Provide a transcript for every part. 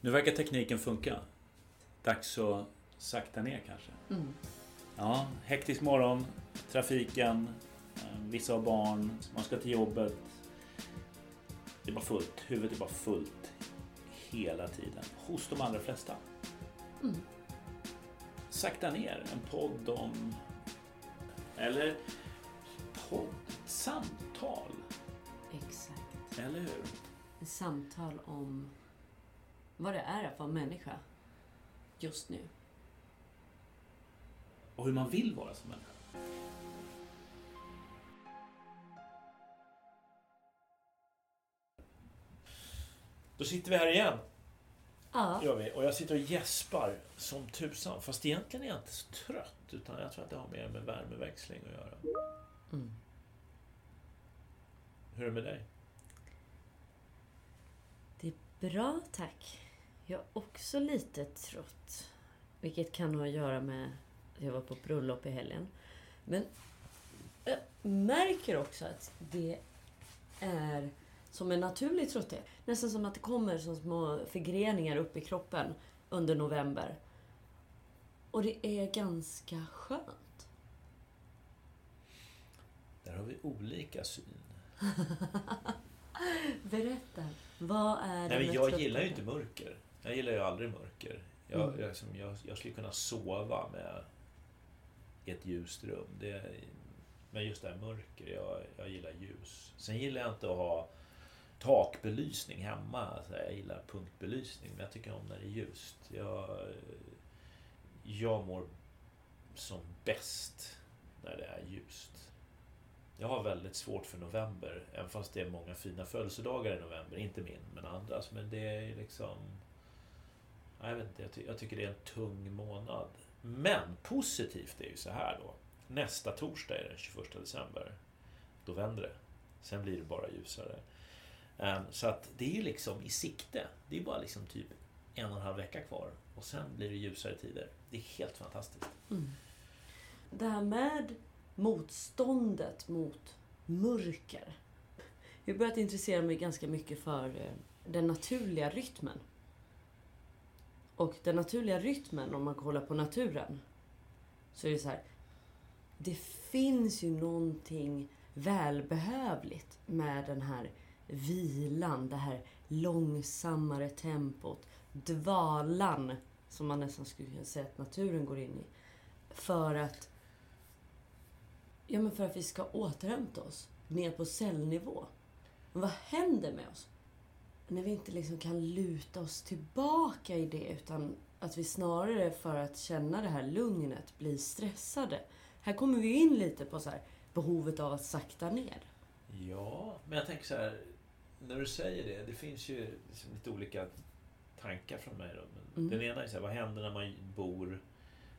Nu verkar tekniken funka. Dags att sakta ner kanske. Mm. Ja, hektisk morgon, trafiken, eh, vissa har barn, man ska till jobbet. Det är bara fullt, huvudet är bara fullt hela tiden. Hos de allra flesta. Mm. Sakta ner, en podd om... Eller podd, samtal. Exakt. Eller hur? Samtal om vad det är att vara människa just nu. Och hur man vill vara som människa. Då sitter vi här igen. Ja. Gör vi. Och jag sitter och gäspar som tusan. Fast egentligen är jag inte så trött. Utan jag tror att det har mer med värmeväxling att göra. Mm. Hur är det med dig? Det är bra, tack. Jag är också lite trött. Vilket kan ha att göra med att jag var på bröllop i helgen. Men jag märker också att det är som en naturlig trötthet. Nästan som att det kommer som små förgreningar upp i kroppen under november. Och det är ganska skönt. Där har vi olika syn. Berätta. Vad är Nej, men jag gillar ju inte mörker. Jag gillar ju aldrig mörker. Jag, Mm. jag, som, jag, jag skulle kunna sova med i ett ljust rum. Det, men just det här mörker, jag, jag gillar ljus. Sen gillar jag inte att ha takbelysning hemma. Alltså, jag gillar punktbelysning, men jag tycker om när det är ljust. Jag, jag mår som bäst när det är ljust. Jag har väldigt svårt för november, även fast det är många fina födelsedagar i november. Inte min, men andras. Men det är liksom... Jag vet inte, jag, ty- jag tycker det är en tung månad. Men positivt är ju så här då. Nästa torsdag är den 21 december. Då vänder det. Sen blir det bara ljusare. Ehm, så att det är ju liksom i sikte. Det är bara liksom typ en och en halv vecka kvar. Och sen blir det ljusare tider. Det är helt fantastiskt. Mm. Det här med motståndet mot mörker. Jag har börjat intressera mig ganska mycket för eh, den naturliga rytmen. Och den naturliga rytmen, om man kollar på naturen, så är det så här. Det finns ju någonting välbehövligt med den här vilan, det här långsammare tempot, dvalan, som man nästan skulle kunna säga att naturen går in i. För att Ja, men för att vi ska återhämta oss ner på cellnivå. Men vad händer med oss? När vi inte liksom kan luta oss tillbaka i det utan att vi snarare för att känna det här lugnet blir stressade. Här kommer vi in lite på så här, behovet av att sakta ner. Ja, men jag tänker så här. När du säger det, det finns ju liksom lite olika tankar från mig. Då. Mm. Den ena är så här, vad händer när man bor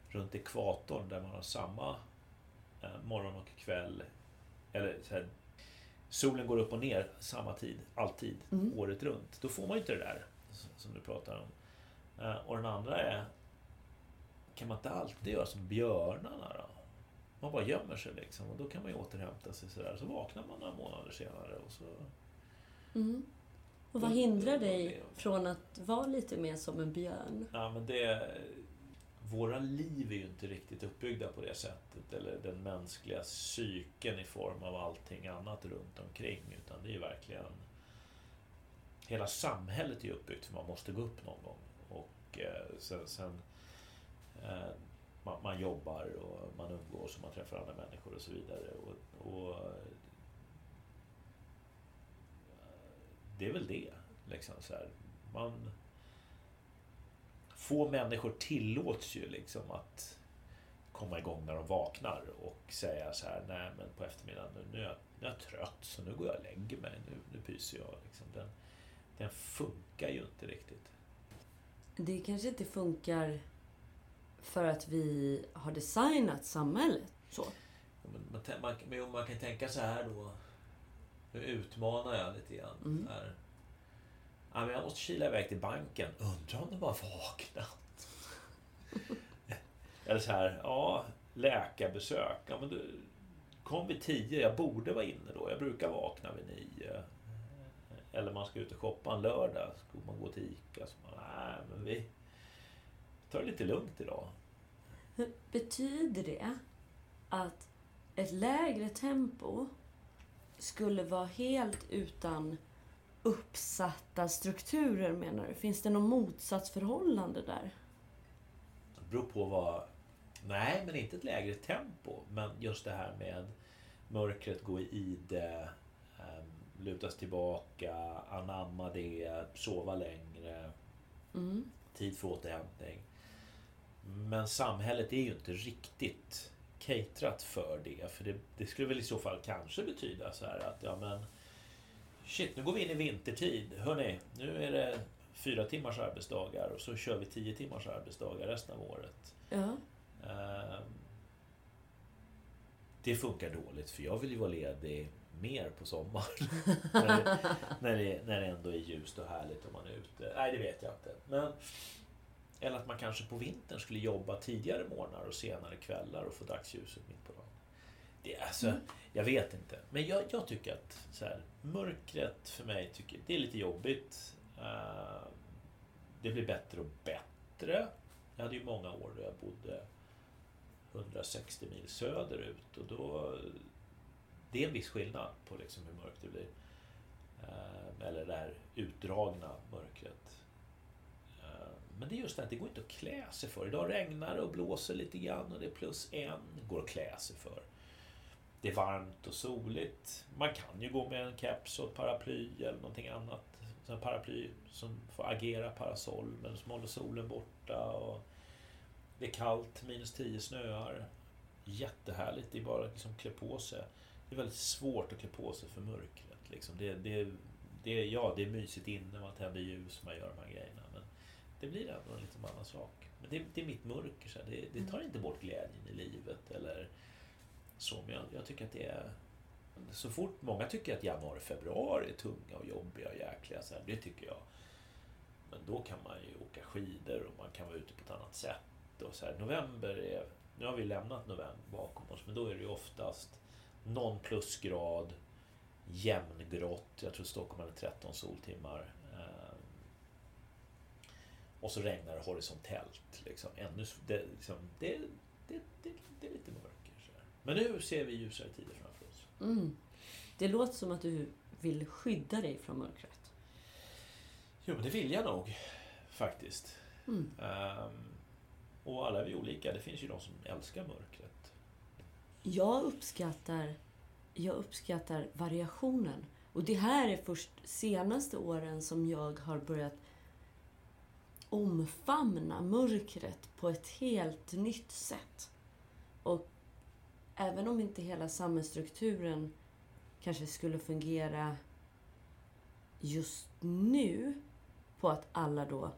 runt ekvatorn där man har samma eh, morgon och kväll. Eller så här, solen går upp och ner samma tid, alltid, Mm. året runt. Då får man ju inte det där som du pratar om. Eh, och den andra är, kan man inte alltid göra som björnarna då? Man bara gömmer sig liksom och då kan man ju återhämta sig sådär. Så vaknar man några månader senare och så... Mm. Och vad hindrar dig från att vara lite mer som en björn? Ja men det... Våra liv är ju inte riktigt uppbyggda på det sättet. Eller den mänskliga psyken i form av allting annat runt omkring. Utan det är ju verkligen... Hela samhället är ju uppbyggt för man måste gå upp någon gång. Och eh, sen... sen eh, man, man jobbar och man umgås och man träffar andra människor och så vidare. Och, och eh, det är väl det. Liksom så här. Man, få människor tillåts ju liksom att komma igång när de vaknar och säga så här, nej men på eftermiddagen nu, nu, är, jag, nu är jag trött så nu går jag och lägger mig, nu, nu pyser jag. Liksom. Den, den funkar ju inte riktigt. Det kanske inte funkar för att vi har designat samhället så. Men man, man, man kan tänka så här då, nu utmanar jag lite grann. Mm. Här. Ja, men jag måste kila iväg till banken. Undrar om de har vaknat? Eller så här, ja, läkarbesök. Ja, men du, kom vid tio, jag borde vara inne då. Jag brukar vakna vid nio. Eller man ska ut och shoppa en lördag. Ska man gå till Ica? Så man, nej, ta det lite lugnt idag. Betyder det att ett lägre tempo skulle vara helt utan uppsatta strukturer menar du? Finns det något motsatsförhållande där? Det beror på vad... Nej, men inte ett lägre tempo. Men just det här med mörkret, gå i det, um, lutas tillbaka, anamma det, sova längre. Mm. Tid för återhämtning. Men samhället är ju inte riktigt caterat för det. För det, det, skulle väl i så fall kanske betyda så här att ja men Shit, nu går vi in i vintertid. Hörni, nu är det fyra timmars arbetsdagar och så kör vi tio timmars arbetsdagar resten av året. Ja. Uh, det funkar dåligt för jag vill ju vara ledig mer på sommaren. när, det, när, det, när det ändå är ljust och härligt om man är ute. Nej, det vet jag inte. Men, eller att man kanske på vintern skulle jobba tidigare morgnar och senare kvällar och få dagsljuset mitt på dagen. Det, alltså, mm. Jag vet inte. Men jag, jag tycker att så här, mörkret för mig tycker, det är lite jobbigt. Uh, det blir bättre och bättre. Jag hade ju många år då jag bodde 160 mil söderut och då... Det är en viss skillnad på liksom hur mörkt det blir. Uh, eller det här utdragna mörkret. Uh, men det är just det att det går inte att klä sig för. Idag regnar det och blåser lite grann och det är plus en. går att klä sig för. Det är varmt och soligt. Man kan ju gå med en keps och ett paraply eller någonting annat. En paraply som får agera parasoll men som håller solen borta. Och det är kallt, minus 10 snöar. Jättehärligt, det är bara att liksom klä på sig. Det är väldigt svårt att klä på sig för mörkret. Liksom. Det, det, det, ja, det är mysigt inne, man tänder ljus, man gör de här grejerna. Men det blir ändå en liten annan sak. Men det, det är mitt mörker, så det, det tar inte bort glädjen i livet. Eller så, men jag, jag, tycker att det är... Så fort många tycker att januari och februari är tunga och jobbiga och jäkliga, så här, det tycker jag. Men då kan man ju åka skidor och man kan vara ute på ett annat sätt. Och så här, november är... Nu har vi lämnat november bakom oss, men då är det ju oftast någon plusgrad, jämngrått. Jag tror Stockholm hade 13 soltimmar. Eh, och så regnar det horisontellt. Liksom. Ännu, det, liksom, det, det, det, det är lite mörkt. Men nu ser vi ljusare tider framför oss. Mm. Det låter som att du vill skydda dig från mörkret. Jo, men det vill jag nog faktiskt. Mm. Um, och alla är vi olika. Det finns ju de som älskar mörkret. Jag uppskattar, jag uppskattar variationen. Och det här är först senaste åren som jag har börjat omfamna mörkret på ett helt nytt sätt. Och även om inte hela samhällsstrukturen kanske skulle fungera just nu på att alla då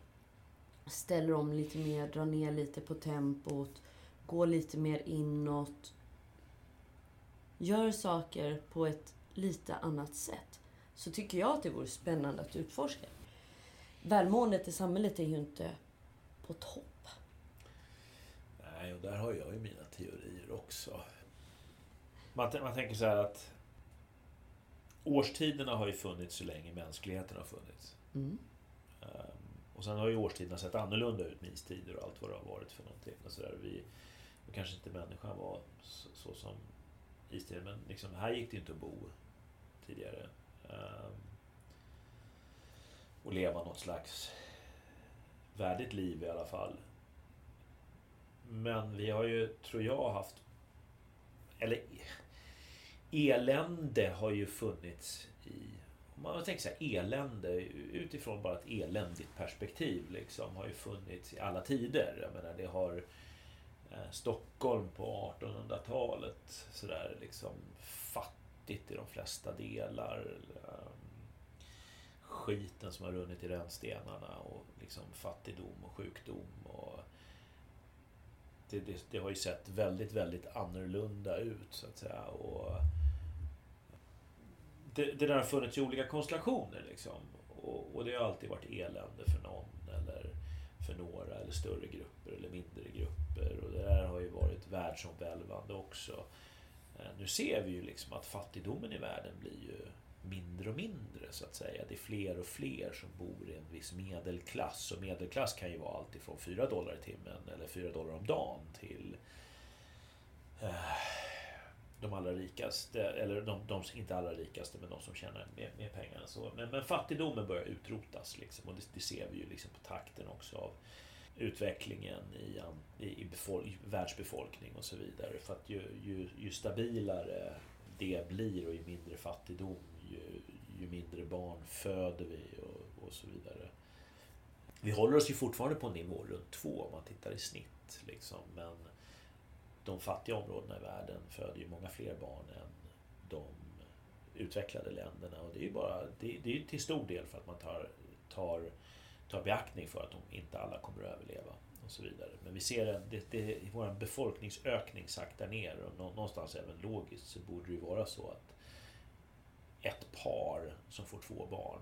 ställer om lite mer, drar ner lite på tempot, går lite mer inåt. Gör saker på ett lite annat sätt. Så tycker jag att det vore spännande att utforska. Välmåendet i samhället är ju inte på topp. Nej, och där har jag ju mina teorier också. Man, man tänker så här att årstiderna har ju funnits så länge mänskligheten har funnits. Mm. Um, och sen har ju årstiderna sett annorlunda ut med istider och allt vad det har varit för någonting. Och så där. Vi, och kanske inte människan var så, så som istiden, men liksom, här gick det inte att bo tidigare. Um, och leva något slags värdigt liv i alla fall. Men vi har ju, tror jag, haft... Eller elände har ju funnits i... Om man tänker så här, elände utifrån bara ett eländigt perspektiv liksom har ju funnits i alla tider. Jag menar det har eh, Stockholm på 1800-talet sådär liksom fattigt i de flesta delar. Eh, skiten som har runnit i rännstenarna och liksom fattigdom och sjukdom och det, det, det, har ju sett väldigt, väldigt annorlunda ut så att säga. Och det, det där har funnits i olika konstellationer liksom. Och, och, det har alltid varit elände för någon eller för några eller större grupper eller mindre grupper. Och det där har ju varit världsomvälvande också. Eh, nu ser vi ju liksom att fattigdomen i världen blir ju mindre och mindre så att säga. Det är fler och fler som bor i en viss medelklass. Och medelklass kan ju vara allt ifrån 4 dollar i timmen eller 4 dollar om dagen till eh, de allra rikaste, eller de, de, inte allra rikaste, men de som tjänar mer, mer pengar än så. Men, men fattigdomen börjar utrotas liksom, och det, det, ser vi ju liksom på takten också av utvecklingen i, i, i befolk, världsbefolkning och så vidare. För att ju, ju, ju stabilare det blir och ju mindre fattigdom, ju, ju mindre barn föder vi och, och, så vidare. Vi håller oss ju fortfarande på en nivå runt två om man tittar i snitt. Liksom, men de fattiga områdena i världen föder ju många fler barn än de utvecklade länderna. Och det är ju bara, det, det är till stor del för att man tar, tar, tar beaktning för att de inte alla kommer att överleva. Och så vidare. Men vi ser att det, det, vår befolkningsökning saktar ner och någonstans även logiskt så borde det ju vara så att ett par som får två barn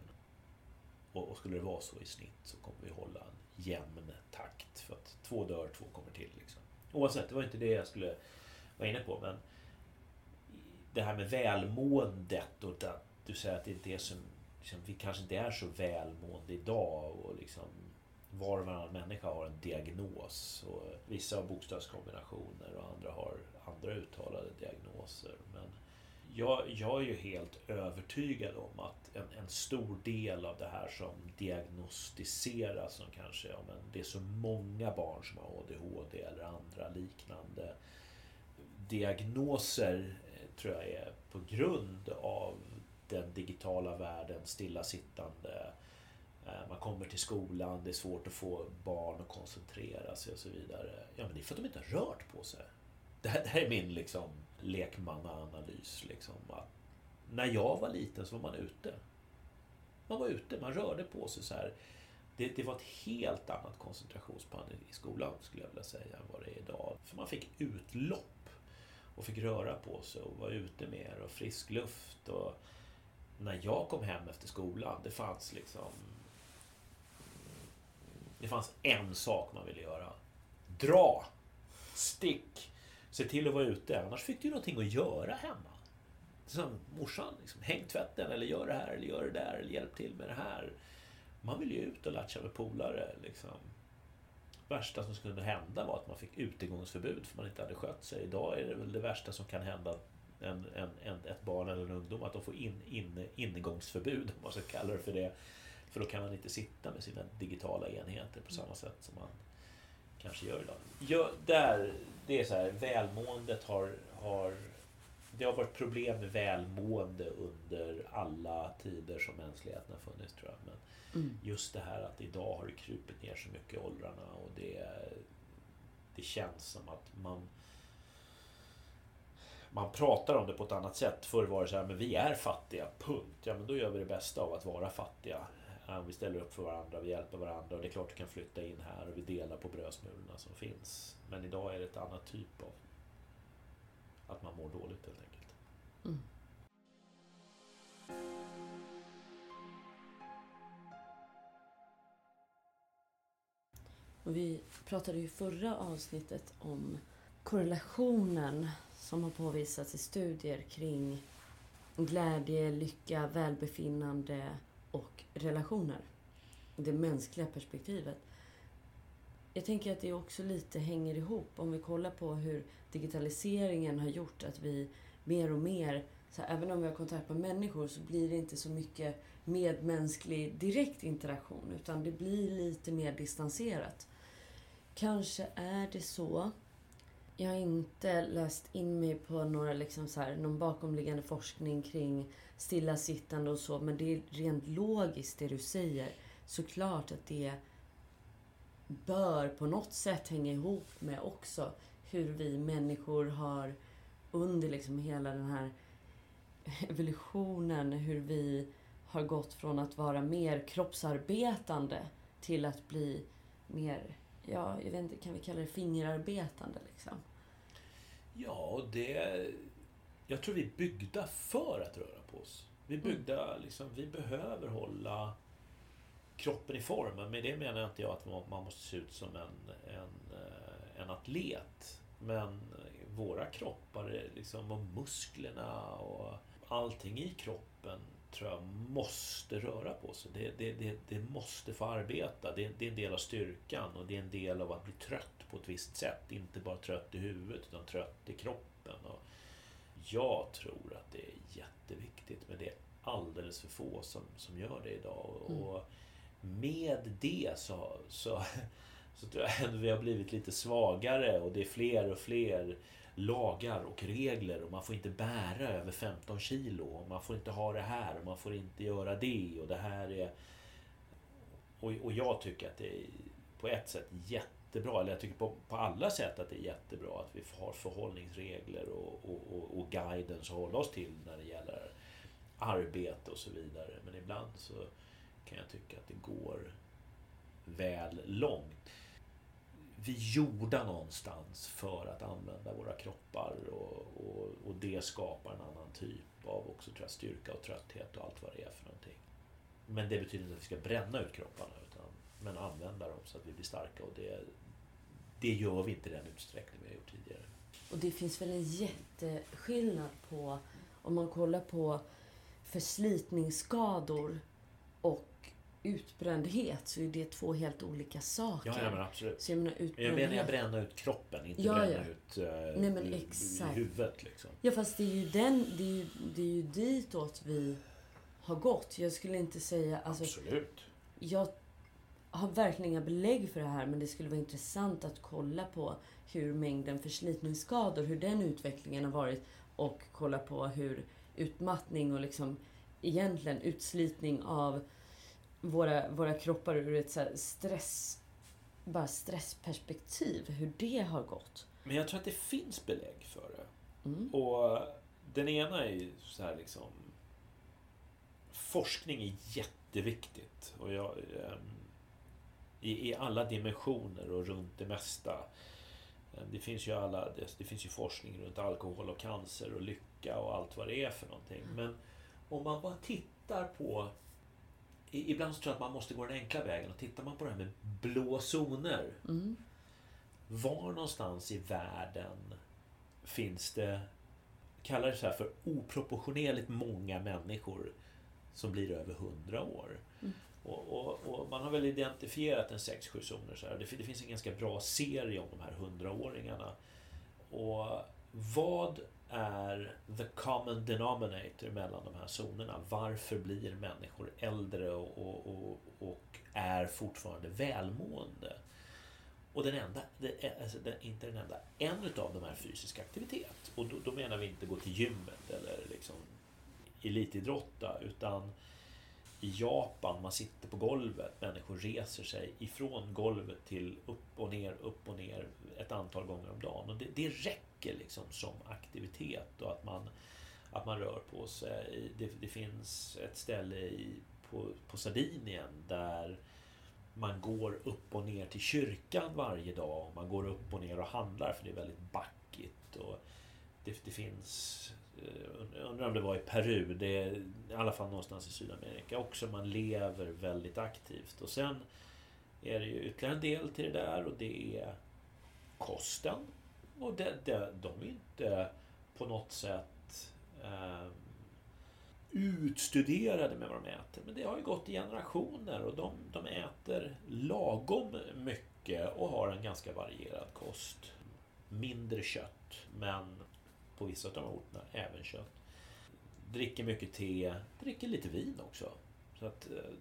och, och skulle det vara så i snitt så kommer vi hålla en jämn takt. För att två dör, två kommer till. Liksom. Oavsett, det var inte det jag skulle vara inne på. Men det här med välmåendet och att du säger att det inte är så, liksom, vi kanske inte är så välmående idag. Och liksom, var och varannan människa har en diagnos. Och vissa har bokstavskombinationer och andra har andra uttalade diagnoser. Men jag, jag är ju helt övertygad om att en, en, stor del av det här som diagnostiseras som kanske, ja, men det är så många barn som har ADHD eller andra liknande diagnoser eh, tror jag är på grund av den digitala världen, stillasittande. Eh, man kommer till skolan, det är svårt att få barn att koncentrera sig och så vidare. Ja, men det är för att de inte har rört på sig. Det här, det här är min liksom lekmannaanalys. Liksom, att när jag var liten så var man ute. Man var ute, man rörde på sig så här. Det, det var ett helt annat koncentrationsspann i skolan skulle jag vilja säga än vad det är idag. För man fick utlopp och fick röra på sig och vara ute mer och frisk luft. Och när jag kom hem efter skolan, det fanns liksom... Det fanns en sak man ville göra. Dra! Stick! Se till att vara ute, annars fick du ju någonting att göra hemma. Som morsan, liksom, häng tvätten eller gör det här eller gör det där eller hjälp till med det här. Man vill ju ut och latcha med polare. Liksom. värsta som skulle hända var att man fick utegångsförbud för man inte hade skött sig. Idag är det väl det värsta som kan hända en, en, en, ett barn eller en ungdom att de får in, in, ingångsförbud, om man ska kalla det för det. För då kan man inte sitta med sina digitala enheter på samma sätt som man kanske gör idag. Ja, där, det är så här, välmåendet har, har... Det har varit problem med välmående under alla tider som mänskligheten har funnits tror jag. Men mm. just det här att idag har det krupit ner så mycket i åldrarna och det, det känns som att man man pratar om det på ett annat sätt. Förr var det så här, men vi är fattiga, punkt. Ja, men då gör vi det bästa av att vara fattiga. Vi ställer upp för varandra, vi hjälper varandra och det är klart du kan flytta in här och vi delar på brödsmulorna som finns. Men idag är det ett annat typ av att man mår dåligt helt enkelt. Mm. Och vi pratade ju i förra avsnittet om korrelationen som har påvisats i studier kring glädje, lycka, välbefinnande och relationer. Det mänskliga perspektivet. Jag tänker att det också lite hänger ihop om vi kollar på hur digitaliseringen har gjort att vi mer och mer, så här, även om vi har kontakt med människor så blir det inte så mycket medmänsklig direkt interaktion utan det blir lite mer distanserat. Kanske är det så jag har inte läst in mig på några, liksom så här, någon bakomliggande forskning kring stillasittande och så. Men det är rent logiskt det du säger. Såklart att det bör på något sätt hänga ihop med också hur vi människor har under liksom hela den här evolutionen, hur vi har gått från att vara mer kroppsarbetande till att bli mer, ja, jag vet inte, kan vi kalla det fingerarbetande liksom? Ja, det... Jag tror vi är byggda för att röra på oss. Vi är mm. byggda, liksom, vi behöver hålla kroppen i form. Men med det menar jag inte jag att man måste se ut som en, en, eh, en atlet. Men våra kroppar liksom, och musklerna och allting i kroppen tror jag måste röra på sig. Det, det, det, det måste få arbeta. Det, det är en del av styrkan och det är en del av att bli trött på ett visst sätt. Inte bara trött i huvudet utan trött i kroppen. Och jag tror att det är jätteviktigt men det är alldeles för få som, som gör det idag. Mm. Och med det så, så, så tror jag ändå vi har blivit lite svagare och det är fler och fler lagar och regler och man får inte bära över 15 kilo och man får inte ha det här och man får inte göra det och det här är... Och, och jag tycker att det är på ett sätt jättebra, eller jag tycker på, på alla sätt att det är jättebra att vi har förhållningsregler och, och, och, och guidance att hålla oss till när det gäller arbete och så vidare. Men ibland så kan jag tycka att det går väl långt. Vi är gjorda någonstans för att använda våra kroppar och, och, och det skapar en annan typ av också tror jag, styrka och trötthet och allt vad det är för någonting. Men det betyder inte att vi ska bränna ut kropparna utan, men använda dem så att vi blir starka och det, det gör vi inte i den utsträckning vi har gjort tidigare. Och det finns väl en jätteskillnad på om man kollar på förslitningsskador och utbrändhet så är det två helt olika saker. Ja, ja men absolut. Så jag menar Jag utbrändhet... menar bränna ut kroppen, inte Ja, bränna ja. ut eh, Nej, men exakt. huvudet. Liksom. Ja fast det är ju den, det är ju, det är ju ditåt vi har gått. Jag skulle inte säga, alltså Absolut. jag har verkligen inga belägg för det här men det skulle vara intressant att kolla på hur mängden förslitningsskador, hur den utvecklingen har varit och kolla på hur utmattning och liksom egentligen utslitning av våra, våra kroppar ur ett så stress, bara stressperspektiv, hur det har gått. Men jag tror att det finns belägg för det. Mm. Och den ena är ju så här liksom... Forskning är jätteviktigt. Och jag, ehm, i, I alla dimensioner och runt det mesta. Ehm, Det finns ju alla, det, det finns ju forskning runt alkohol och cancer och lycka och allt vad det är för någonting. Men om man bara tittar på... Ibland så tror jag att man måste gå den enkla vägen och tittar man på det här med blå zoner. Mm. Var någonstans i världen finns det, kallar det så här för oproportionerligt många människor som blir över 100 år? Mm. Och, och, och man har väl identifierat en 6-7 zoner. Så här. Det, det finns en ganska bra serie om de här 100-åringarna. Och vad är the common denominator mellan de här zonerna? Varför blir människor äldre och, och, och, och är fortfarande välmående? Och den enda, det är, alltså den, inte den enda, en utav dem är fysisk aktivitet. Och då, då menar vi inte gå till gymmet eller liksom elitidrotta utan i Japan, man sitter på golvet, människor reser sig ifrån golvet till upp och ner, upp och ner ett antal gånger om dagen. Och det, det räcker liksom som aktivitet och att man, att man rör på sig. Det, det finns ett ställe i, på, på Sardinien där man går upp och ner till kyrkan varje dag. Man går upp och ner och handlar för det är väldigt backigt. Och det, det finns, Eh, undrar om det var i Peru, det är i alla fall någonstans i Sydamerika också. Man lever väldigt aktivt. Och sen är det ju ytterligare en del till det där och det är kosten. Och det, det, de är inte på något sätt eh, utstuderade med vad de äter. Men det har ju gått i generationer och de, de äter lagom mycket och har en ganska varierad kost. Mindre kött, men på vissa av de orterna även kött. Dricker mycket te, dricker lite vin också. Så att, eh,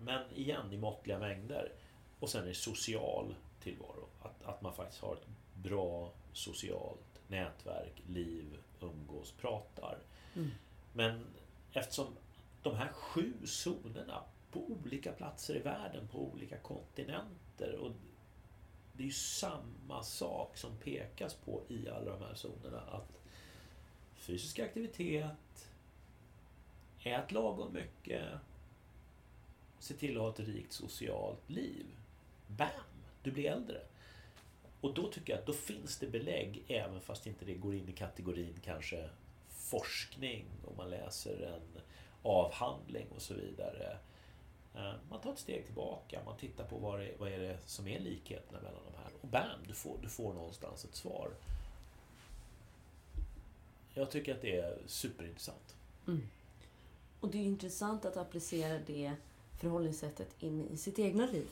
men igen i måttliga mängder. Och sen är det social tillvaro. Att, att man faktiskt har ett bra socialt nätverk, liv, umgås, pratar. Mm. Men eftersom de här sju zonerna på olika platser i världen, på olika kontinenter och det är ju samma sak som pekas på i alla de här zonerna att fysisk aktivitet, ät lagom mycket, se till att ha ett rikt socialt liv. Bam! Du blir äldre. Och då tycker jag att då finns det belägg, även fast inte det går in i kategorin kanske forskning om man läser en avhandling och så vidare. Eh, man tar ett steg tillbaka, man tittar på vad, det, vad är det som är likheterna mellan de här. Och bam, du får, du får någonstans ett svar. Jag tycker att det är superintressant. Mm. Och det är intressant att applicera det förhållningssättet in i sitt egna liv.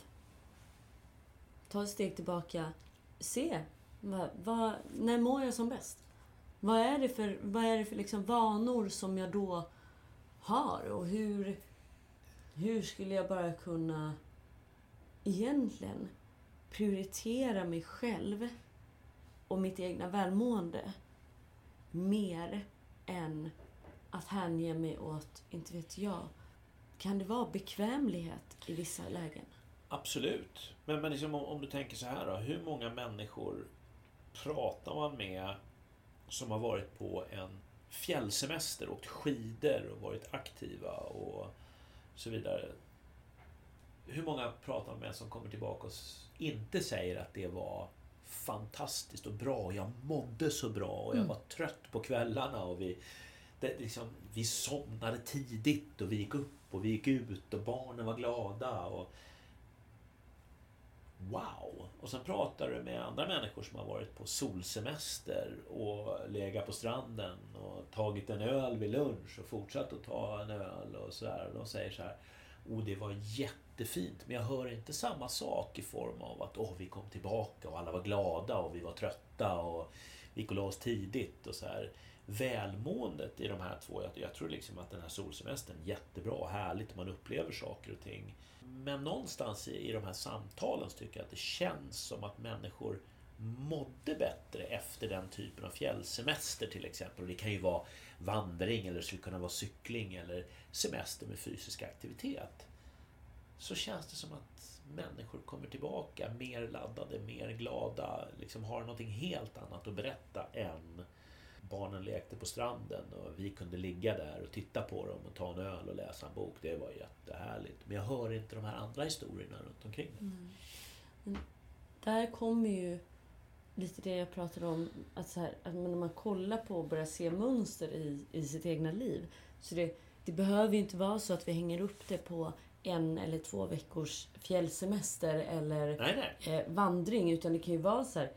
Ta ett steg tillbaka. Se, vad, vad, när mår jag som bäst? Vad är det för, vad är det för liksom vanor som jag då har? Och hur, hur skulle jag bara kunna egentligen prioritera mig själv och mitt egna välmående mer än att hänge mig åt, inte vet jag, kan det vara bekvämlighet i vissa lägen? Absolut. Men, men liksom, om, om, du tänker så här då. Hur många människor pratar man med som har varit på en fjällsemester, åkt skidor och varit aktiva och så vidare. Hur många pratar man med som kommer tillbaka och inte säger att det var fantastiskt och bra. Jag mådde så bra och jag mm. var trött på kvällarna och vi, det, liksom, vi somnade tidigt och vi gick upp och vi gick ut och barnen var glada. Och, Wow! Och sen pratar du med andra människor som har varit på solsemester och legat på stranden och tagit en öl vid lunch och fortsatt att ta en öl och sådär. De säger så här Oh, det var jättefint, men jag hör inte samma sak i form av att oh, vi kom tillbaka och alla var glada och vi var trötta och vi gick och la oss tidigt och så här. Välmåendet i de här två, jag, jag tror liksom att den här solsemestern jättebra, härligt, man upplever saker och ting. Men någonstans i, i de här samtalen så tycker jag att det känns som att människor mådde bättre efter den typen av fjällsemester till exempel. Och det kan ju vara vandring eller det skulle kunna vara cykling eller semester med fysisk aktivitet. Så känns det som att människor kommer tillbaka mer laddade, mer glada, liksom har någonting helt annat att berätta än barnen lekte på stranden och vi kunde ligga där och titta på dem och ta en öl och läsa en bok. Det var jättehärligt. Men jag hör inte de här andra historierna runt omkring. Mm. Där kommer ju lite det jag pratade om, att, så här, att när man kollar på och börjar se mönster i, i sitt egna liv. Så det, det behöver inte vara så att vi hänger upp det på en eller två veckors fjällsemester eller nej, nej. Eh, vandring. Utan det kan ju vara så här,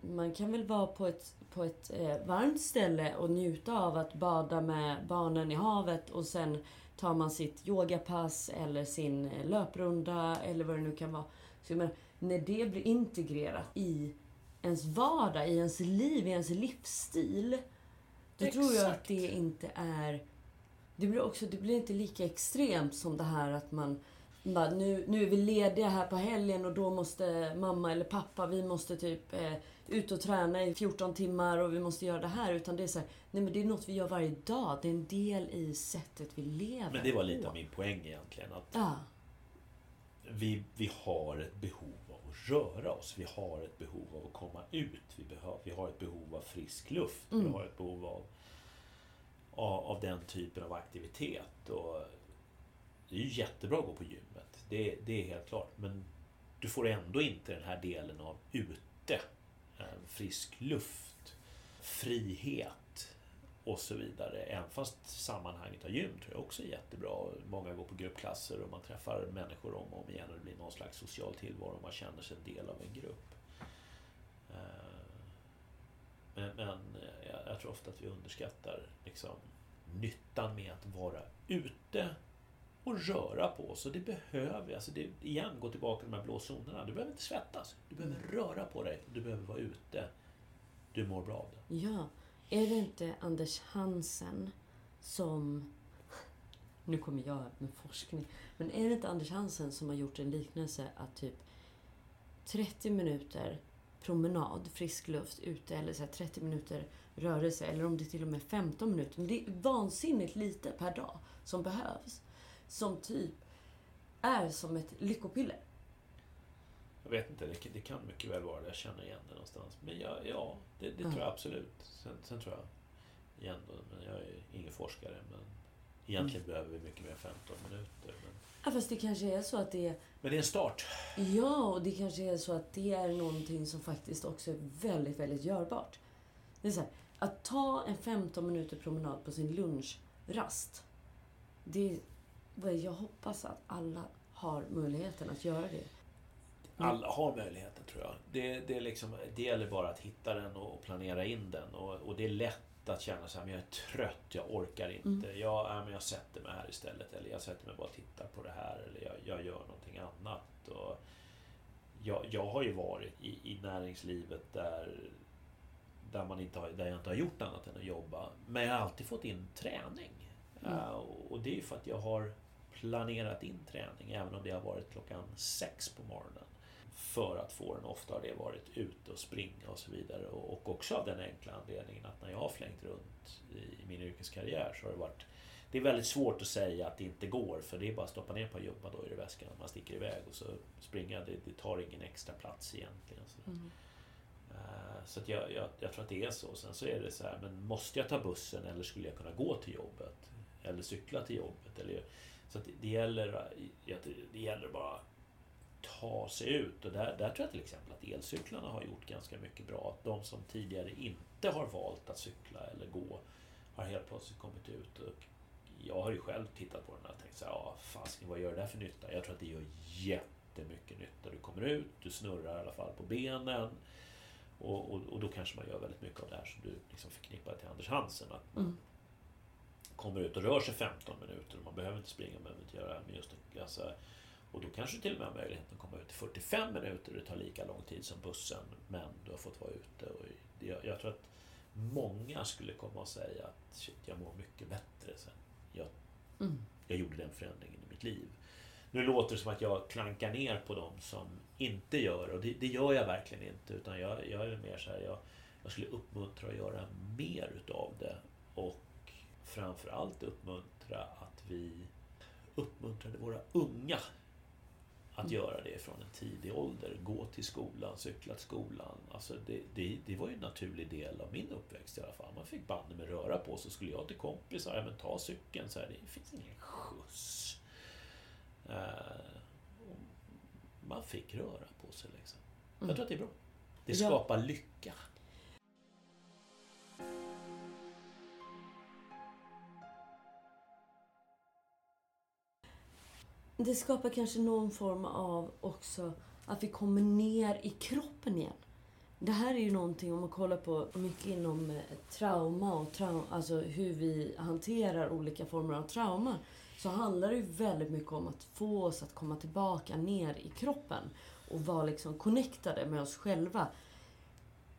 man kan väl vara på ett, på ett eh, varmt ställe och njuta av att bada med barnen i havet och sen tar man sitt yogapass eller sin eh, löprunda eller vad det nu kan vara. Så menar, när det blir integrerat i ens vardag, i ens liv, i ens livsstil. Då Exakt. tror jag att det inte är... Det blir, också, det blir inte lika extremt som det här att man bara, nu, nu är vi lediga här på helgen och då måste mamma eller pappa, vi måste typ eh, ut och träna i 14 timmar och vi måste göra det här. Utan det är så här, nej men det är något vi gör varje dag. Det är en del i sättet vi lever Men det var lite på. av min poäng egentligen. Att ja. vi, vi har ett behov av att röra oss. Vi har ett behov av att komma ut. Vi, behöver, vi har ett behov av frisk luft. Mm. Vi har ett behov av, av, av den typen av aktivitet. Och det är ju jättebra att gå på gymmet. Det, det är helt klart. Men du får ändå inte den här delen av ute. Eh, frisk luft, frihet och så vidare. Även fast sammanhanget av gym tror jag också är jättebra. Många går på gruppklasser och man träffar människor om och om igen och det blir någon slags social tillvaro. Man känner sig en del av en grupp. Eh, men, men eh, jag, jag tror ofta att vi underskattar liksom, nyttan med att vara ute och röra på sig. Det behöver vi. Alltså det, igen, gå tillbaka till de här blå zonerna. Du behöver inte svettas. Du behöver röra på dig. Du behöver vara ute. Du mår bra av det. Ja. Är det inte Anders Hansen som... Nu kommer jag med forskning. Men är det inte Anders Hansen som har gjort en liknelse att typ 30 minuter promenad, frisk luft ute eller så 30 minuter rörelse eller om det till och med 15 minuter. Men det är vansinnigt lite per dag som behövs som typ är som ett lyckopiller. Jag vet inte, det, det kan mycket väl vara det. Jag känner igen det någonstans. Men ja, ja det, det tror jag absolut. Sen, sen, tror jag, igen då, men jag är ingen forskare, men egentligen mm. behöver vi mycket mer än 15 minuter. Men... Ja, fast det kanske är så att det är... Men det är en start. Ja, och det kanske är så att det är någonting som faktiskt också är väldigt, väldigt görbart. Det är så här, att ta en 15 minuter promenad på sin lunchrast. Det jag hoppas att alla har möjligheten att göra det. Alla har möjligheten tror jag. Det, det, är liksom, det gäller bara att hitta den och planera in den. Och, och det är lätt att känna så här, men jag är trött, jag orkar inte. Mm. Jag, ja, men jag sätter mig här istället. Eller jag sätter mig bara och tittar på det här. Eller jag, jag gör någonting annat. Och jag, jag har ju varit i, i näringslivet där, där, man inte har, där jag inte har gjort annat än att jobba. Men jag har alltid fått in träning. Mm. Uh, och det är ju för att jag har planerat in träning även om det har varit klockan sex på morgonen. För att få den. Ofta har det varit ute och springa och så vidare. Och också av den enkla anledningen att när jag har flängt runt i min yrkeskarriär så har det varit det är väldigt svårt att säga att det inte går för det är bara att stoppa ner ett par gympadojer i väskan och man sticker iväg och så springa. Det, det tar ingen extra plats egentligen. Så, Mm. Eh, så att jag, jag, jag tror att det är så. Sen så är det så här, men måste jag ta bussen eller skulle jag kunna gå till jobbet? Eller cykla till jobbet? Eller, så att det, det, gäller, det gäller bara ta sig ut. Och där, där tror jag till exempel att elcyklarna har gjort ganska mycket bra. Att de som tidigare inte har valt att cykla eller gå har helt plötsligt kommit ut. Och jag har ju själv tittat på den och tänkt så här, ja, fasken, vad gör det där för nytta? Jag tror att det gör jättemycket nytta. Du kommer ut, du snurrar i alla fall på benen. Och, och, och då kanske man gör väldigt mycket av det här som du liksom förknippar till Anders Hansen. Att Mm kommer ut och rör sig 15 minuter. Och man behöver inte springa, man behöver inte göra men just alltså, Och då kanske till och med har möjligheten att komma ut i 45 minuter. Det tar lika lång tid som bussen. Men du har fått vara ute. Och jag, jag tror att många skulle komma och säga att shit, jag mår mycket bättre sen jag, Mm. jag gjorde den förändringen i mitt liv. Nu låter det som att jag klankar ner på dem som inte gör och det, det gör jag verkligen inte. Utan jag, jag är mer så här, jag, jag skulle uppmuntra att göra mer utav det. Och framförallt uppmuntra att vi uppmuntrade våra unga att Mm. göra det från en tidig ålder. Gå till skolan, cykla till skolan. Alltså det, det, det var ju en naturlig del av min uppväxt i alla fall. Man fick bandet med röra på sig. Skulle jag till kompisar, ja men ta cykeln. Så här, det finns ingen skjuts. Eh, man fick röra på sig liksom. Jag Mm. tror att det är bra. Det skapar lycka. Det skapar kanske någon form av också att vi kommer ner i kroppen igen. Det här är ju någonting, om man kollar på mycket inom eh, trauma och trauma, alltså hur vi hanterar olika former av trauma, så handlar det ju väldigt mycket om att få oss att komma tillbaka ner i kroppen och vara liksom connectade med oss själva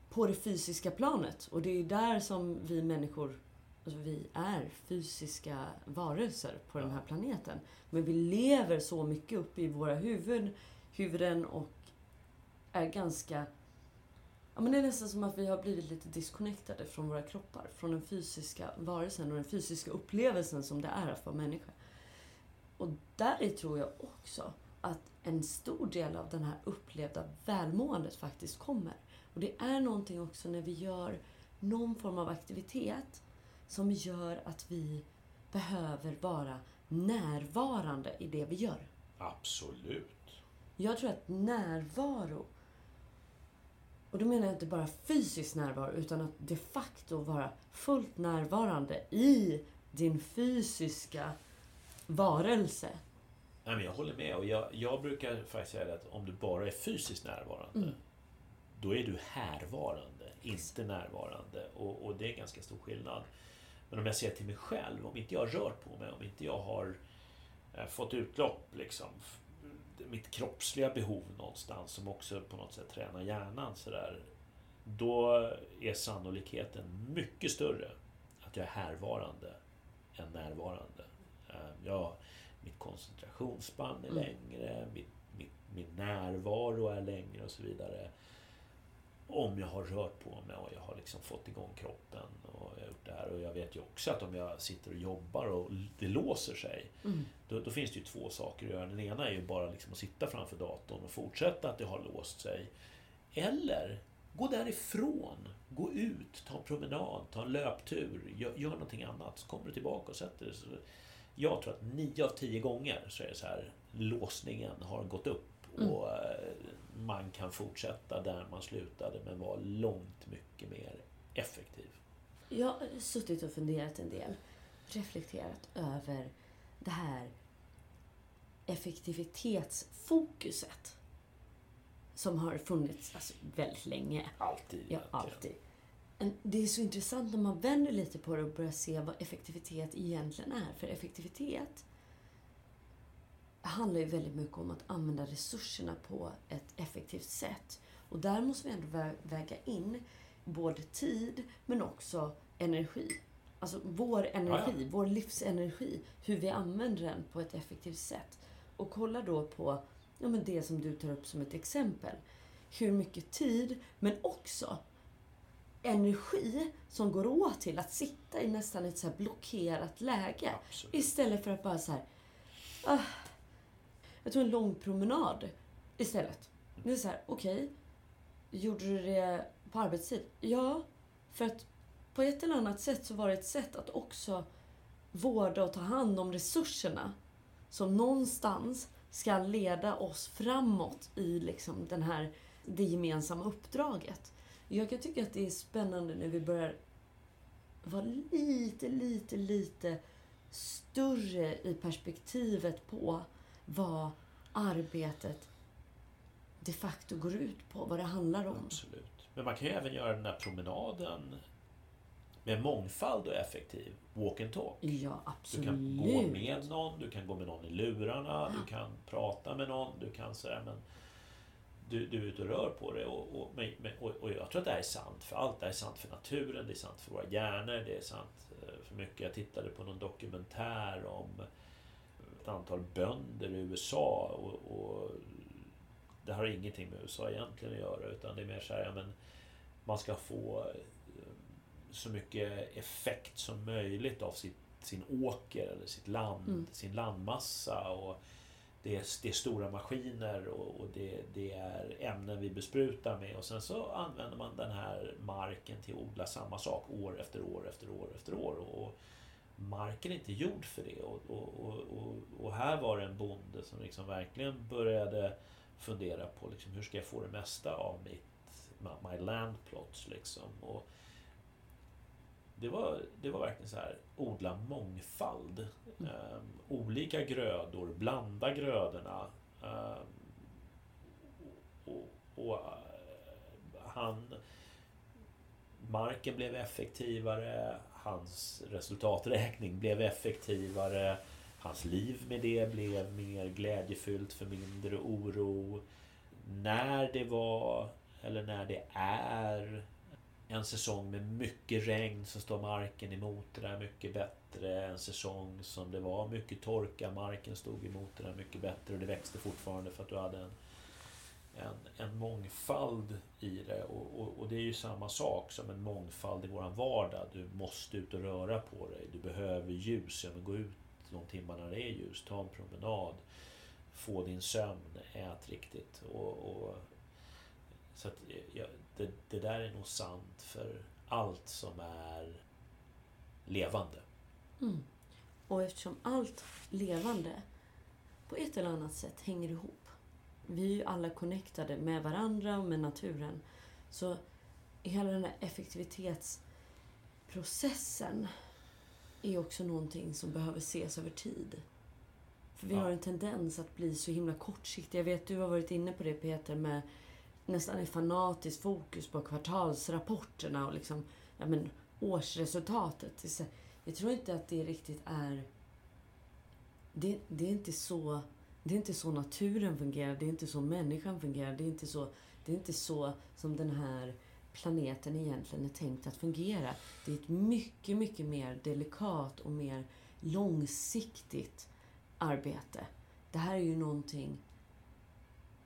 på det fysiska planet. Och det är ju där som vi människor, alltså vi är fysiska varelser på den här planeten. Men vi lever så mycket uppe i våra huvud, huvuden och är ganska... Ja, men det är nästan som att vi har blivit lite disconnectade från våra kroppar. Från den fysiska varelsen och den fysiska upplevelsen som det är att vara människa. Och där tror jag också att en stor del av den här upplevda välmåendet faktiskt kommer. Och det är någonting också när vi gör någon form av aktivitet som gör att vi behöver vara närvarande i det vi gör. Absolut. Jag tror att närvaro, och då menar jag inte bara fysisk närvaro, utan att de facto vara fullt närvarande i din fysiska varelse. Nej, men jag håller med. Och jag, jag brukar faktiskt säga att om du bara är fysiskt närvarande Mm. då är du härvarande, inte närvarande. Och, och det är en ganska stor skillnad. Men om jag ser till mig själv, om inte jag rör på mig, om inte jag har eh, fått utlopp, liksom, mitt kroppsliga behov någonstans som också på något sätt tränar hjärnan sådär. Då är sannolikheten mycket större att jag är härvarande än närvarande. Eh, Jag, mitt koncentrationsspann är Mm. längre, mitt, mitt, min närvaro är längre och så vidare. Om jag har rört på mig och jag har liksom fått igång kroppen och jag har gjort det här. Och jag vet ju också att om jag sitter och jobbar och det låser sig Mm. då, då finns det ju två saker att göra. Den ena är ju bara liksom att sitta framför datorn och fortsätta att det har låst sig. Eller gå därifrån. Gå ut, ta en promenad, ta en löptur, gör, gör någonting annat. Så kommer du tillbaka och sätter dig. Jag tror att nio av tio gånger så är det så här låsningen har gått upp Mm. och eh, man kan fortsätta där man slutade men vara långt mycket mer effektiv. Jag har suttit och funderat en del, reflekterat över det här effektivitetsfokuset som har funnits alltså, väldigt länge. Alltid. Ja, alltid. det är så intressant när man vänder lite på det och börjar se vad effektivitet egentligen är. För effektivitet handlar ju väldigt mycket om att använda resurserna på ett effektivt sätt. Och där måste vi ändå vä- väga in både tid men också energi. Alltså vår energi, Ja, ja. vår livsenergi. Hur vi använder den på ett effektivt sätt. Och kolla då på ja, men det som du tar upp som ett exempel. Hur mycket tid, men också energi som går åt till att sitta i nästan ett så blockerat läge. Absolut. Istället för att bara så här... Ah, jag tog en lång promenad istället. Det är så här, okej. gjorde du det på arbetstid? Ja, för att på ett eller annat sätt så var det ett sätt att också vårda och ta hand om resurserna som någonstans ska leda oss framåt i liksom den här, det gemensamma uppdraget. Jag kan tycka att det är spännande när vi börjar vara lite, lite, lite större i perspektivet på vad arbetet de facto går ut på, vad det handlar om. Absolut. Men man kan ju även göra den här promenaden med mångfald och effektiv. Walk and talk. Ja, Du absolut. kan gå med någon, du kan gå med någon i lurarna, du kan prata med någon, du kan säga men du, du är ute och rör på dig och, och, och, och jag tror att det här är sant för allt. Det här är sant för naturen, det är sant för våra hjärnor, det är sant eh, för mycket. Jag tittade på någon dokumentär om ett antal bönder i USA och, och det har ingenting med USA egentligen att göra utan det är mer så här, ja, men man ska få eh, så mycket effekt som möjligt av sitt, sin åker eller sitt land, Mm. sin landmassa. Och det, är, det är stora maskiner och, och det, det är ämnen vi besprutar med och sen så använder man den här marken till att odla samma sak år efter år efter år efter år. Och marken är inte gjord för det. Och, och, och, och, här var det en bonde som liksom verkligen började fundera på liksom, hur ska jag få det mesta av mitt my land plots liksom. Och det var, det var verkligen så här, odla mångfald. Mm. Ehm, olika grödor, blanda grödorna. Ehm, och, och eh, han... Marken blev effektivare, hans resultaträkning blev effektivare. Hans liv med det blev mer glädjefyllt för mindre oro. När det var, eller när det är en säsong med mycket regn så står marken emot det där mycket bättre. En säsong som det var mycket torka, marken stod emot det där mycket bättre och det växte fortfarande för att du hade en, en, en mångfald i det. Och, och, och det är ju samma sak som en mångfald i våran vardag. Du måste ut och röra på dig. Du behöver ljus. Ja, men gå ut de timmar när det är ljus. Ta en promenad. Få din sömn. Ät riktigt. Och, och, så att, ja, det, det där är nog sant för allt som är levande. Mm. Och eftersom allt levande på ett eller annat sätt hänger ihop. Vi är ju alla connectade med varandra och med naturen. Så hela den här effektivitetsprocessen är också någonting som behöver ses över tid. För vi Ja. har en tendens att bli så himla kortsiktiga. Jag vet, du har varit inne på det Peter med nästan ett fanatiskt fokus på kvartalsrapporterna och liksom, ja men årsresultatet. Jag tror inte att det riktigt är... Det, det, är inte så, det är inte så naturen fungerar, det är inte så människan fungerar, det är inte så, det är inte så som den här planeten egentligen är tänkt att fungera. Det är ett mycket, mycket mer delikat och mer långsiktigt arbete. Det här är ju någonting...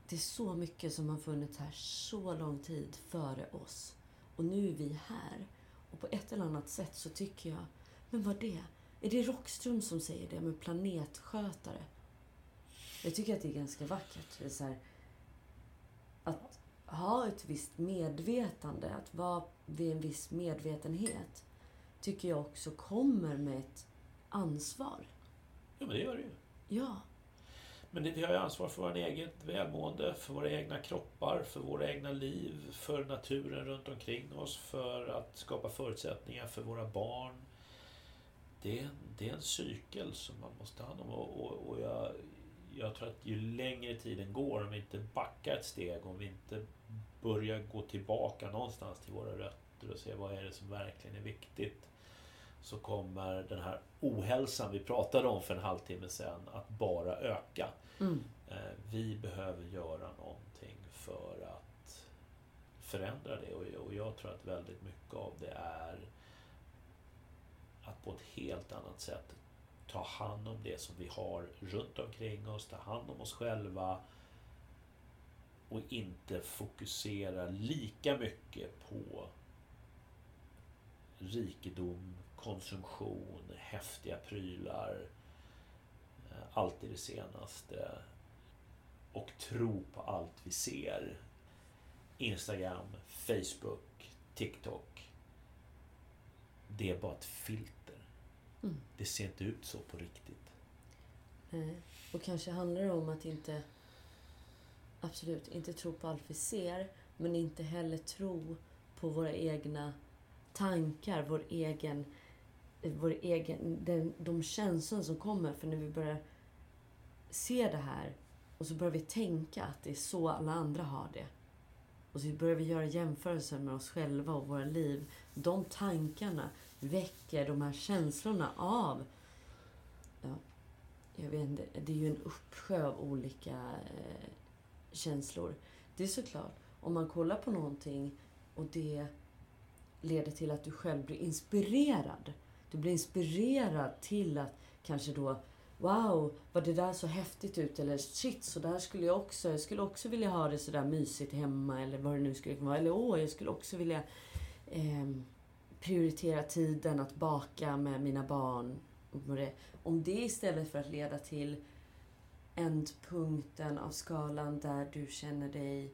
Det är så mycket som har funnits här så lång tid före oss. Och nu är vi här. Och på ett eller annat sätt så tycker jag... Men vad det? Är det Rockström som säger det med planetskötare? Jag tycker att det är ganska vackert. Det här, att ha ett visst medvetande, att vara vid en viss medvetenhet tycker jag också kommer med ett ansvar. Ja, men det gör det ju. Ja, Men det, vi har ju ansvar för vårt eget välmående, för våra egna kroppar, för våra egna liv, för naturen runt omkring oss, för att skapa förutsättningar för våra barn. Det är, en- det är en cykel som man måste ta hand om och, och, och jag, jag tror att ju längre tiden går, om vi inte backar ett steg, om vi inte börjar gå tillbaka någonstans till våra rötter och se vad är det som verkligen är viktigt så kommer den här ohälsan vi pratade om för en halvtimme sedan att bara öka. Mm. Eh, vi behöver göra någonting för att förändra det och jag tror att väldigt mycket av det är att på ett helt annat sätt ta hand om det som vi har runt omkring oss, ta hand om oss själva och inte fokusera lika mycket på rikedom, konsumtion, häftiga prylar, eh, alltid det senaste och tro på allt vi ser. Instagram, Facebook, TikTok. Det är bara ett filter. Mm. Det ser inte ut så på riktigt. Nej. Och kanske handlar det om att inte absolut inte tro på allt vi ser men inte heller tro på våra egna tankar, vår egen, vår egen, den, de känslor som kommer. För när vi börjar se det här och så börjar vi tänka att det är så alla andra har det. Och så börjar vi göra jämförelser med oss själva och våra liv. De tankarna väcker de här känslorna av... Ja, jag vet inte, det är ju en uppsjö av olika eh, känslor. Det är såklart, om man kollar på någonting och det leder till att du själv blir inspirerad. Du blir inspirerad till att kanske då Wow, var det där så häftigt ut. Eller shit, så där skulle jag också. Jag skulle också vilja ha det så där mysigt hemma. Eller vad det nu skulle vara. Eller åh, jag skulle också vilja eh, prioritera tiden att baka med mina barn. Om det istället för att leda till ändpunkten av skalan där du känner dig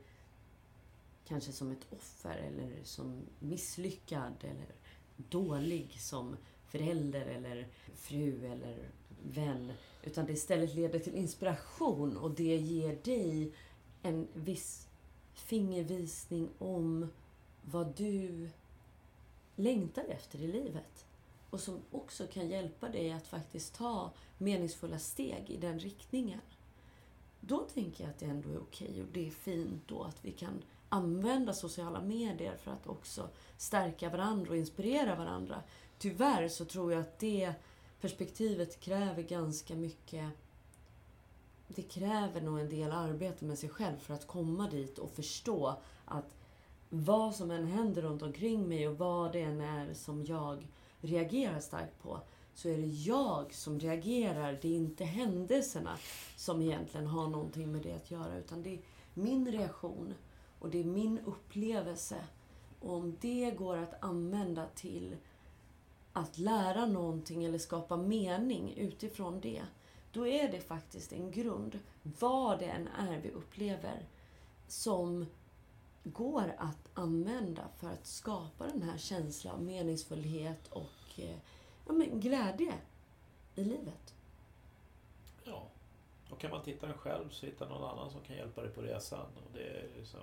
kanske som ett offer eller som misslyckad eller dålig som förälder eller fru eller vän. Utan det istället leder till inspiration och det ger dig en viss fingervisning om vad du längtar efter i livet. Och som också kan hjälpa dig att faktiskt ta meningsfulla steg i den riktningen. Då tänker jag att det ändå är okej och det är fint då att vi kan använda sociala medier för att också stärka varandra och inspirera varandra. Tyvärr så tror jag att det perspektivet kräver ganska mycket det kräver nog en del arbete med sig själv för att komma dit och förstå att vad som än händer runt omkring mig och vad det än är som jag reagerar starkt på så är det jag som reagerar. Det är inte händelserna som egentligen har någonting med det att göra utan det är min reaktion och det är min upplevelse. Och om det går att använda till att lära någonting eller skapa mening utifrån det, då är det faktiskt en grund, vad det än är vi upplever, som går att använda för att skapa den här känslan av meningsfullhet och eh, ja, men glädje i livet. Ja, och kan man titta den själv så hitta någon annan som kan hjälpa dig på resan. Och det är liksom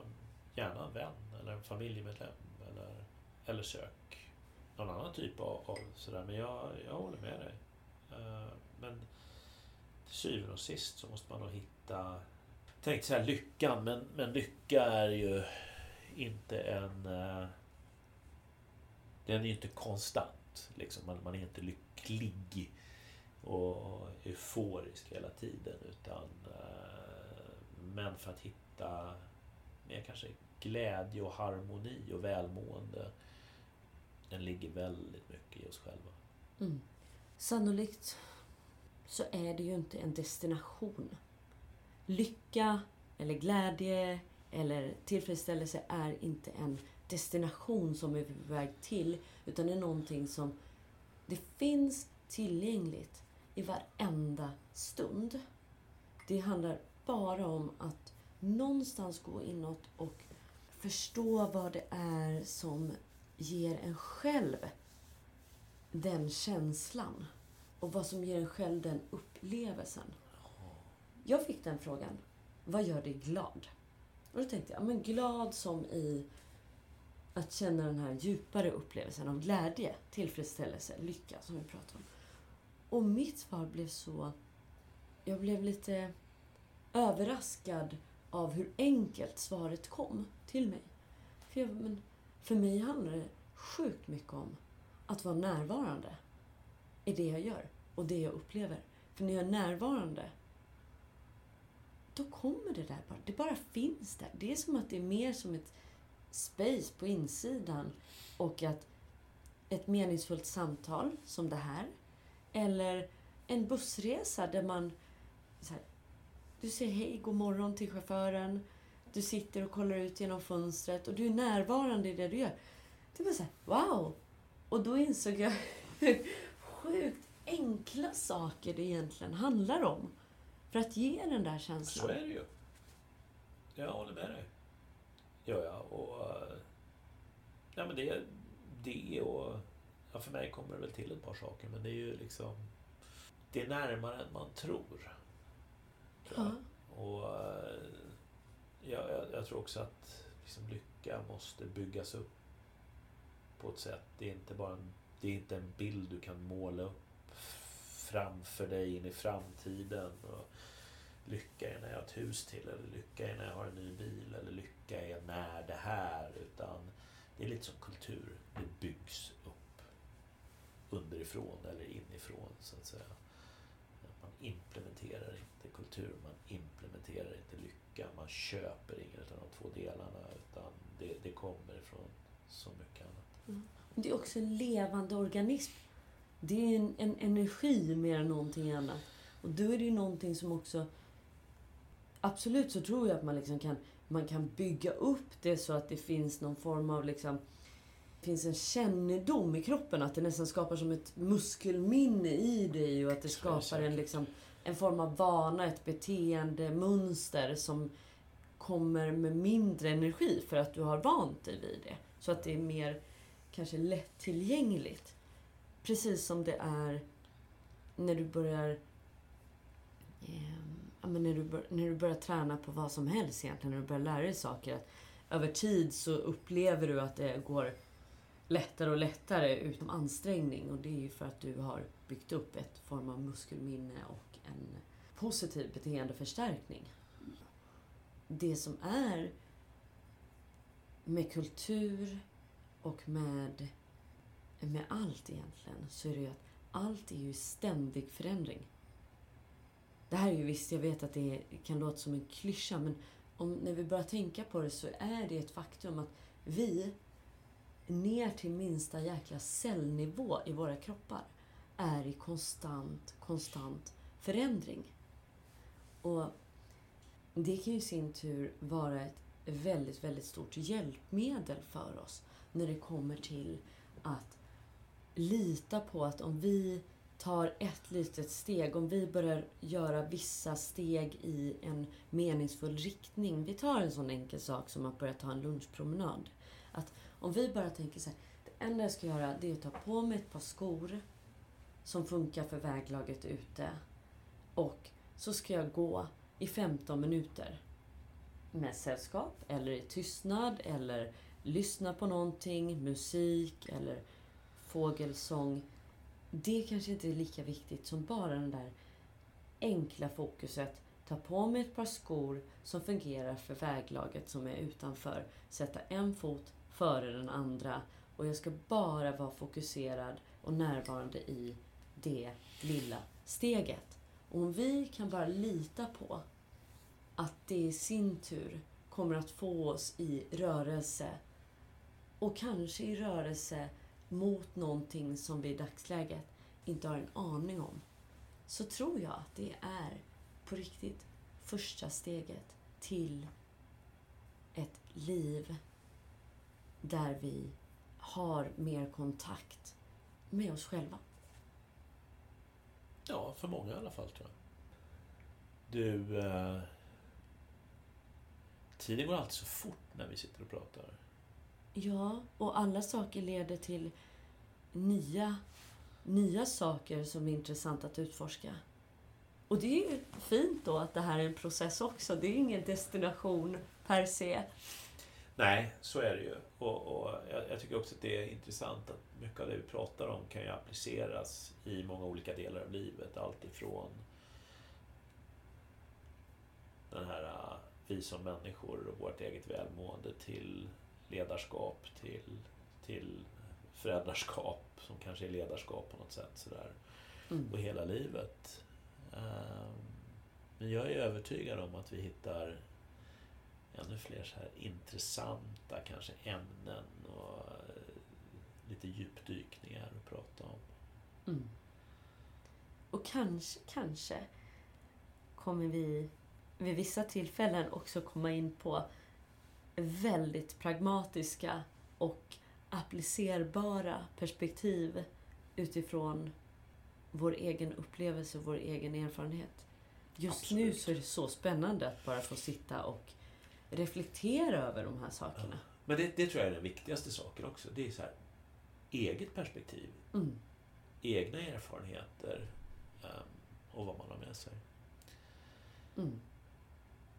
gärna en vän eller en familjemedlem eller, eller sök någon annan typ av, av sådär. Men jag, jag håller med dig. Eh, men till syvende och sist så måste man nog hitta jag tänkte säga lyckan, men, men lycka är ju inte en... Eh, den är ju inte konstant. Liksom. Man, man är inte lycklig och euforisk hela tiden. Utan, eh, men för att hitta mer kanske glädje och harmoni och välmående. Den ligger väldigt mycket i oss själva. Mm. Sannolikt så är det ju inte en destination. Lycka eller glädje eller tillfredsställelse är inte en destination som är på väg till. Utan det är någonting som det finns tillgängligt i varenda stund. Det handlar bara om att någonstans gå inåt och förstå vad det är som ger en själv den känslan. Och vad som ger en själv den upplevelsen. Jag fick den frågan. Vad gör dig glad? Och då tänkte jag, men glad som i att känna den här djupare upplevelsen av glädje, tillfredsställelse, lycka som vi pratade om. Och mitt svar blev så... Jag blev lite överraskad av hur enkelt svaret kom till mig. För, jag, men för mig handlar det sjukt mycket om att vara närvarande i det jag gör och det jag upplever. För när jag är närvarande, då kommer det där bara. Det bara finns där. Det är som att det är mer som ett space på insidan och att ett meningsfullt samtal som det här eller en bussresa där man här, du säger hej, god morgon till chauffören. Du sitter och kollar ut genom fönstret och du är närvarande i det du gör. Det var så här, wow! Och då insåg jag hur sjukt enkla saker det egentligen handlar om. För att ge den där känslan. Så är det ju. Jag håller med dig. Gör jag. Och, eh, ja, men det, det och... Ja, för mig kommer det väl till ett par saker, men det är ju liksom... Det är närmare än man tror. tror jag. Och eh, jag, jag, jag tror också att liksom, lycka måste byggas upp på ett sätt. Det är inte bara en, det är inte en bild du kan måla upp framför dig in i framtiden. Och lycka är när jag har ett hus till, eller lycka är när jag har en ny bil, eller lycka är när det här. Utan det är lite som kultur. Det byggs upp underifrån eller inifrån, så att säga. Man implementerar inte kultur, man implementerar inte lycka. Man köper inget av de två delarna, utan det, det kommer ifrån så mycket annat. Mm. Det är också en levande organism. Det är en, en energi mer än någonting annat. Och då är det ju någonting som också... Absolut så tror jag att man, liksom kan, man kan bygga upp det så att det finns någon form av... Liksom, det finns en kännedom i kroppen. Att det nästan skapar som ett muskelminne i dig och att det skapar en, liksom, en form av vana, ett beteendemönster som kommer med mindre energi för att du har vant dig vid det. Så att det är mer kanske lättillgängligt. Precis som det är när du börjar eh, när, du bör, när du börjar träna på vad som helst egentligen, när du börjar lära dig saker. Att över tid så upplever du att det går lättare och lättare utan ansträngning. Och det är ju för att du har byggt upp ett form av muskelminne och en positiv beteendeförstärkning. Det som är med kultur och med med allt egentligen så är det ju att allt är ju ständig förändring. Det här är ju visst, jag vet att det kan låta som en klyscha men om, när vi börjar tänka på det så är det ett faktum att vi ner till minsta jäkla cellnivå i våra kroppar är i konstant, konstant förändring. Och det kan ju i sin tur vara ett väldigt, väldigt stort hjälpmedel för oss när det kommer till att lita på att om vi tar ett litet steg, om vi börjar göra vissa steg i en meningsfull riktning. Vi tar en sån enkel sak som att börja ta en lunchpromenad. Att om vi bara tänker så här, det enda jag ska göra det är att ta på mig ett par skor som funkar för väglaget ute. Och så ska jag gå i 15 minuter med sällskap eller i tystnad eller lyssna på någonting, musik eller fågelsång. Det kanske inte är lika viktigt som bara den där enkla fokuset. Ta på mig ett par skor som fungerar för väglaget som är utanför. Sätta en fot före den andra och jag ska bara vara fokuserad och närvarande i det lilla steget. Och om vi kan bara lita på att det i sin tur kommer att få oss i rörelse och kanske i rörelse mot någonting som vi i dagsläget inte har en aning om, så tror jag att det är på riktigt första steget till ett liv där vi har mer kontakt med oss själva. Ja, för många i alla fall tror jag. Du... Eh, tiden går alltid så fort när vi sitter och pratar. Ja, och alla saker leder till nya, nya saker som är intressant att utforska. Och det är ju fint då att det här är en process också. Det är ingen destination per se. Nej, så är det ju. Och, och jag, jag, tycker också att det är intressant att mycket av det vi pratar om kan ju appliceras i många olika delar av livet. Allt ifrån den här ah, vi som människor och vårt eget välmående till ledarskap, till, till föräldraskap som kanske är ledarskap på något sätt. Sådär. Mm. Och hela livet. Ehm, Men jag är övertygad om att vi hittar ännu fler så här intressanta kanske ämnen och eh, lite djupdykningar att prata om. Mm. Och kanske, kanske kommer vi vid vissa tillfällen också komma in på väldigt pragmatiska och applicerbara perspektiv utifrån vår egen upplevelse och vår egen erfarenhet. Just nu Absolut. så är det så spännande att bara få sitta och reflektera över de här sakerna. Men det, det tror jag är den viktigaste saken också. Det är så här, eget perspektiv, Mm. egna erfarenheter ehm, och vad man har med sig. Mm.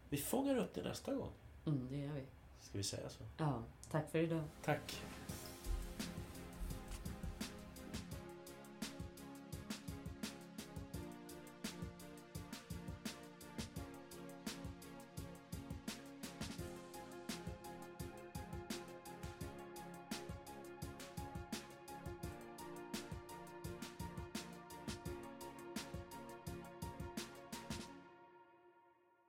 Vi fångar upp det nästa gång. Mm, det gör vi. Ska vi säga så? Ja, tack för idag. Tack.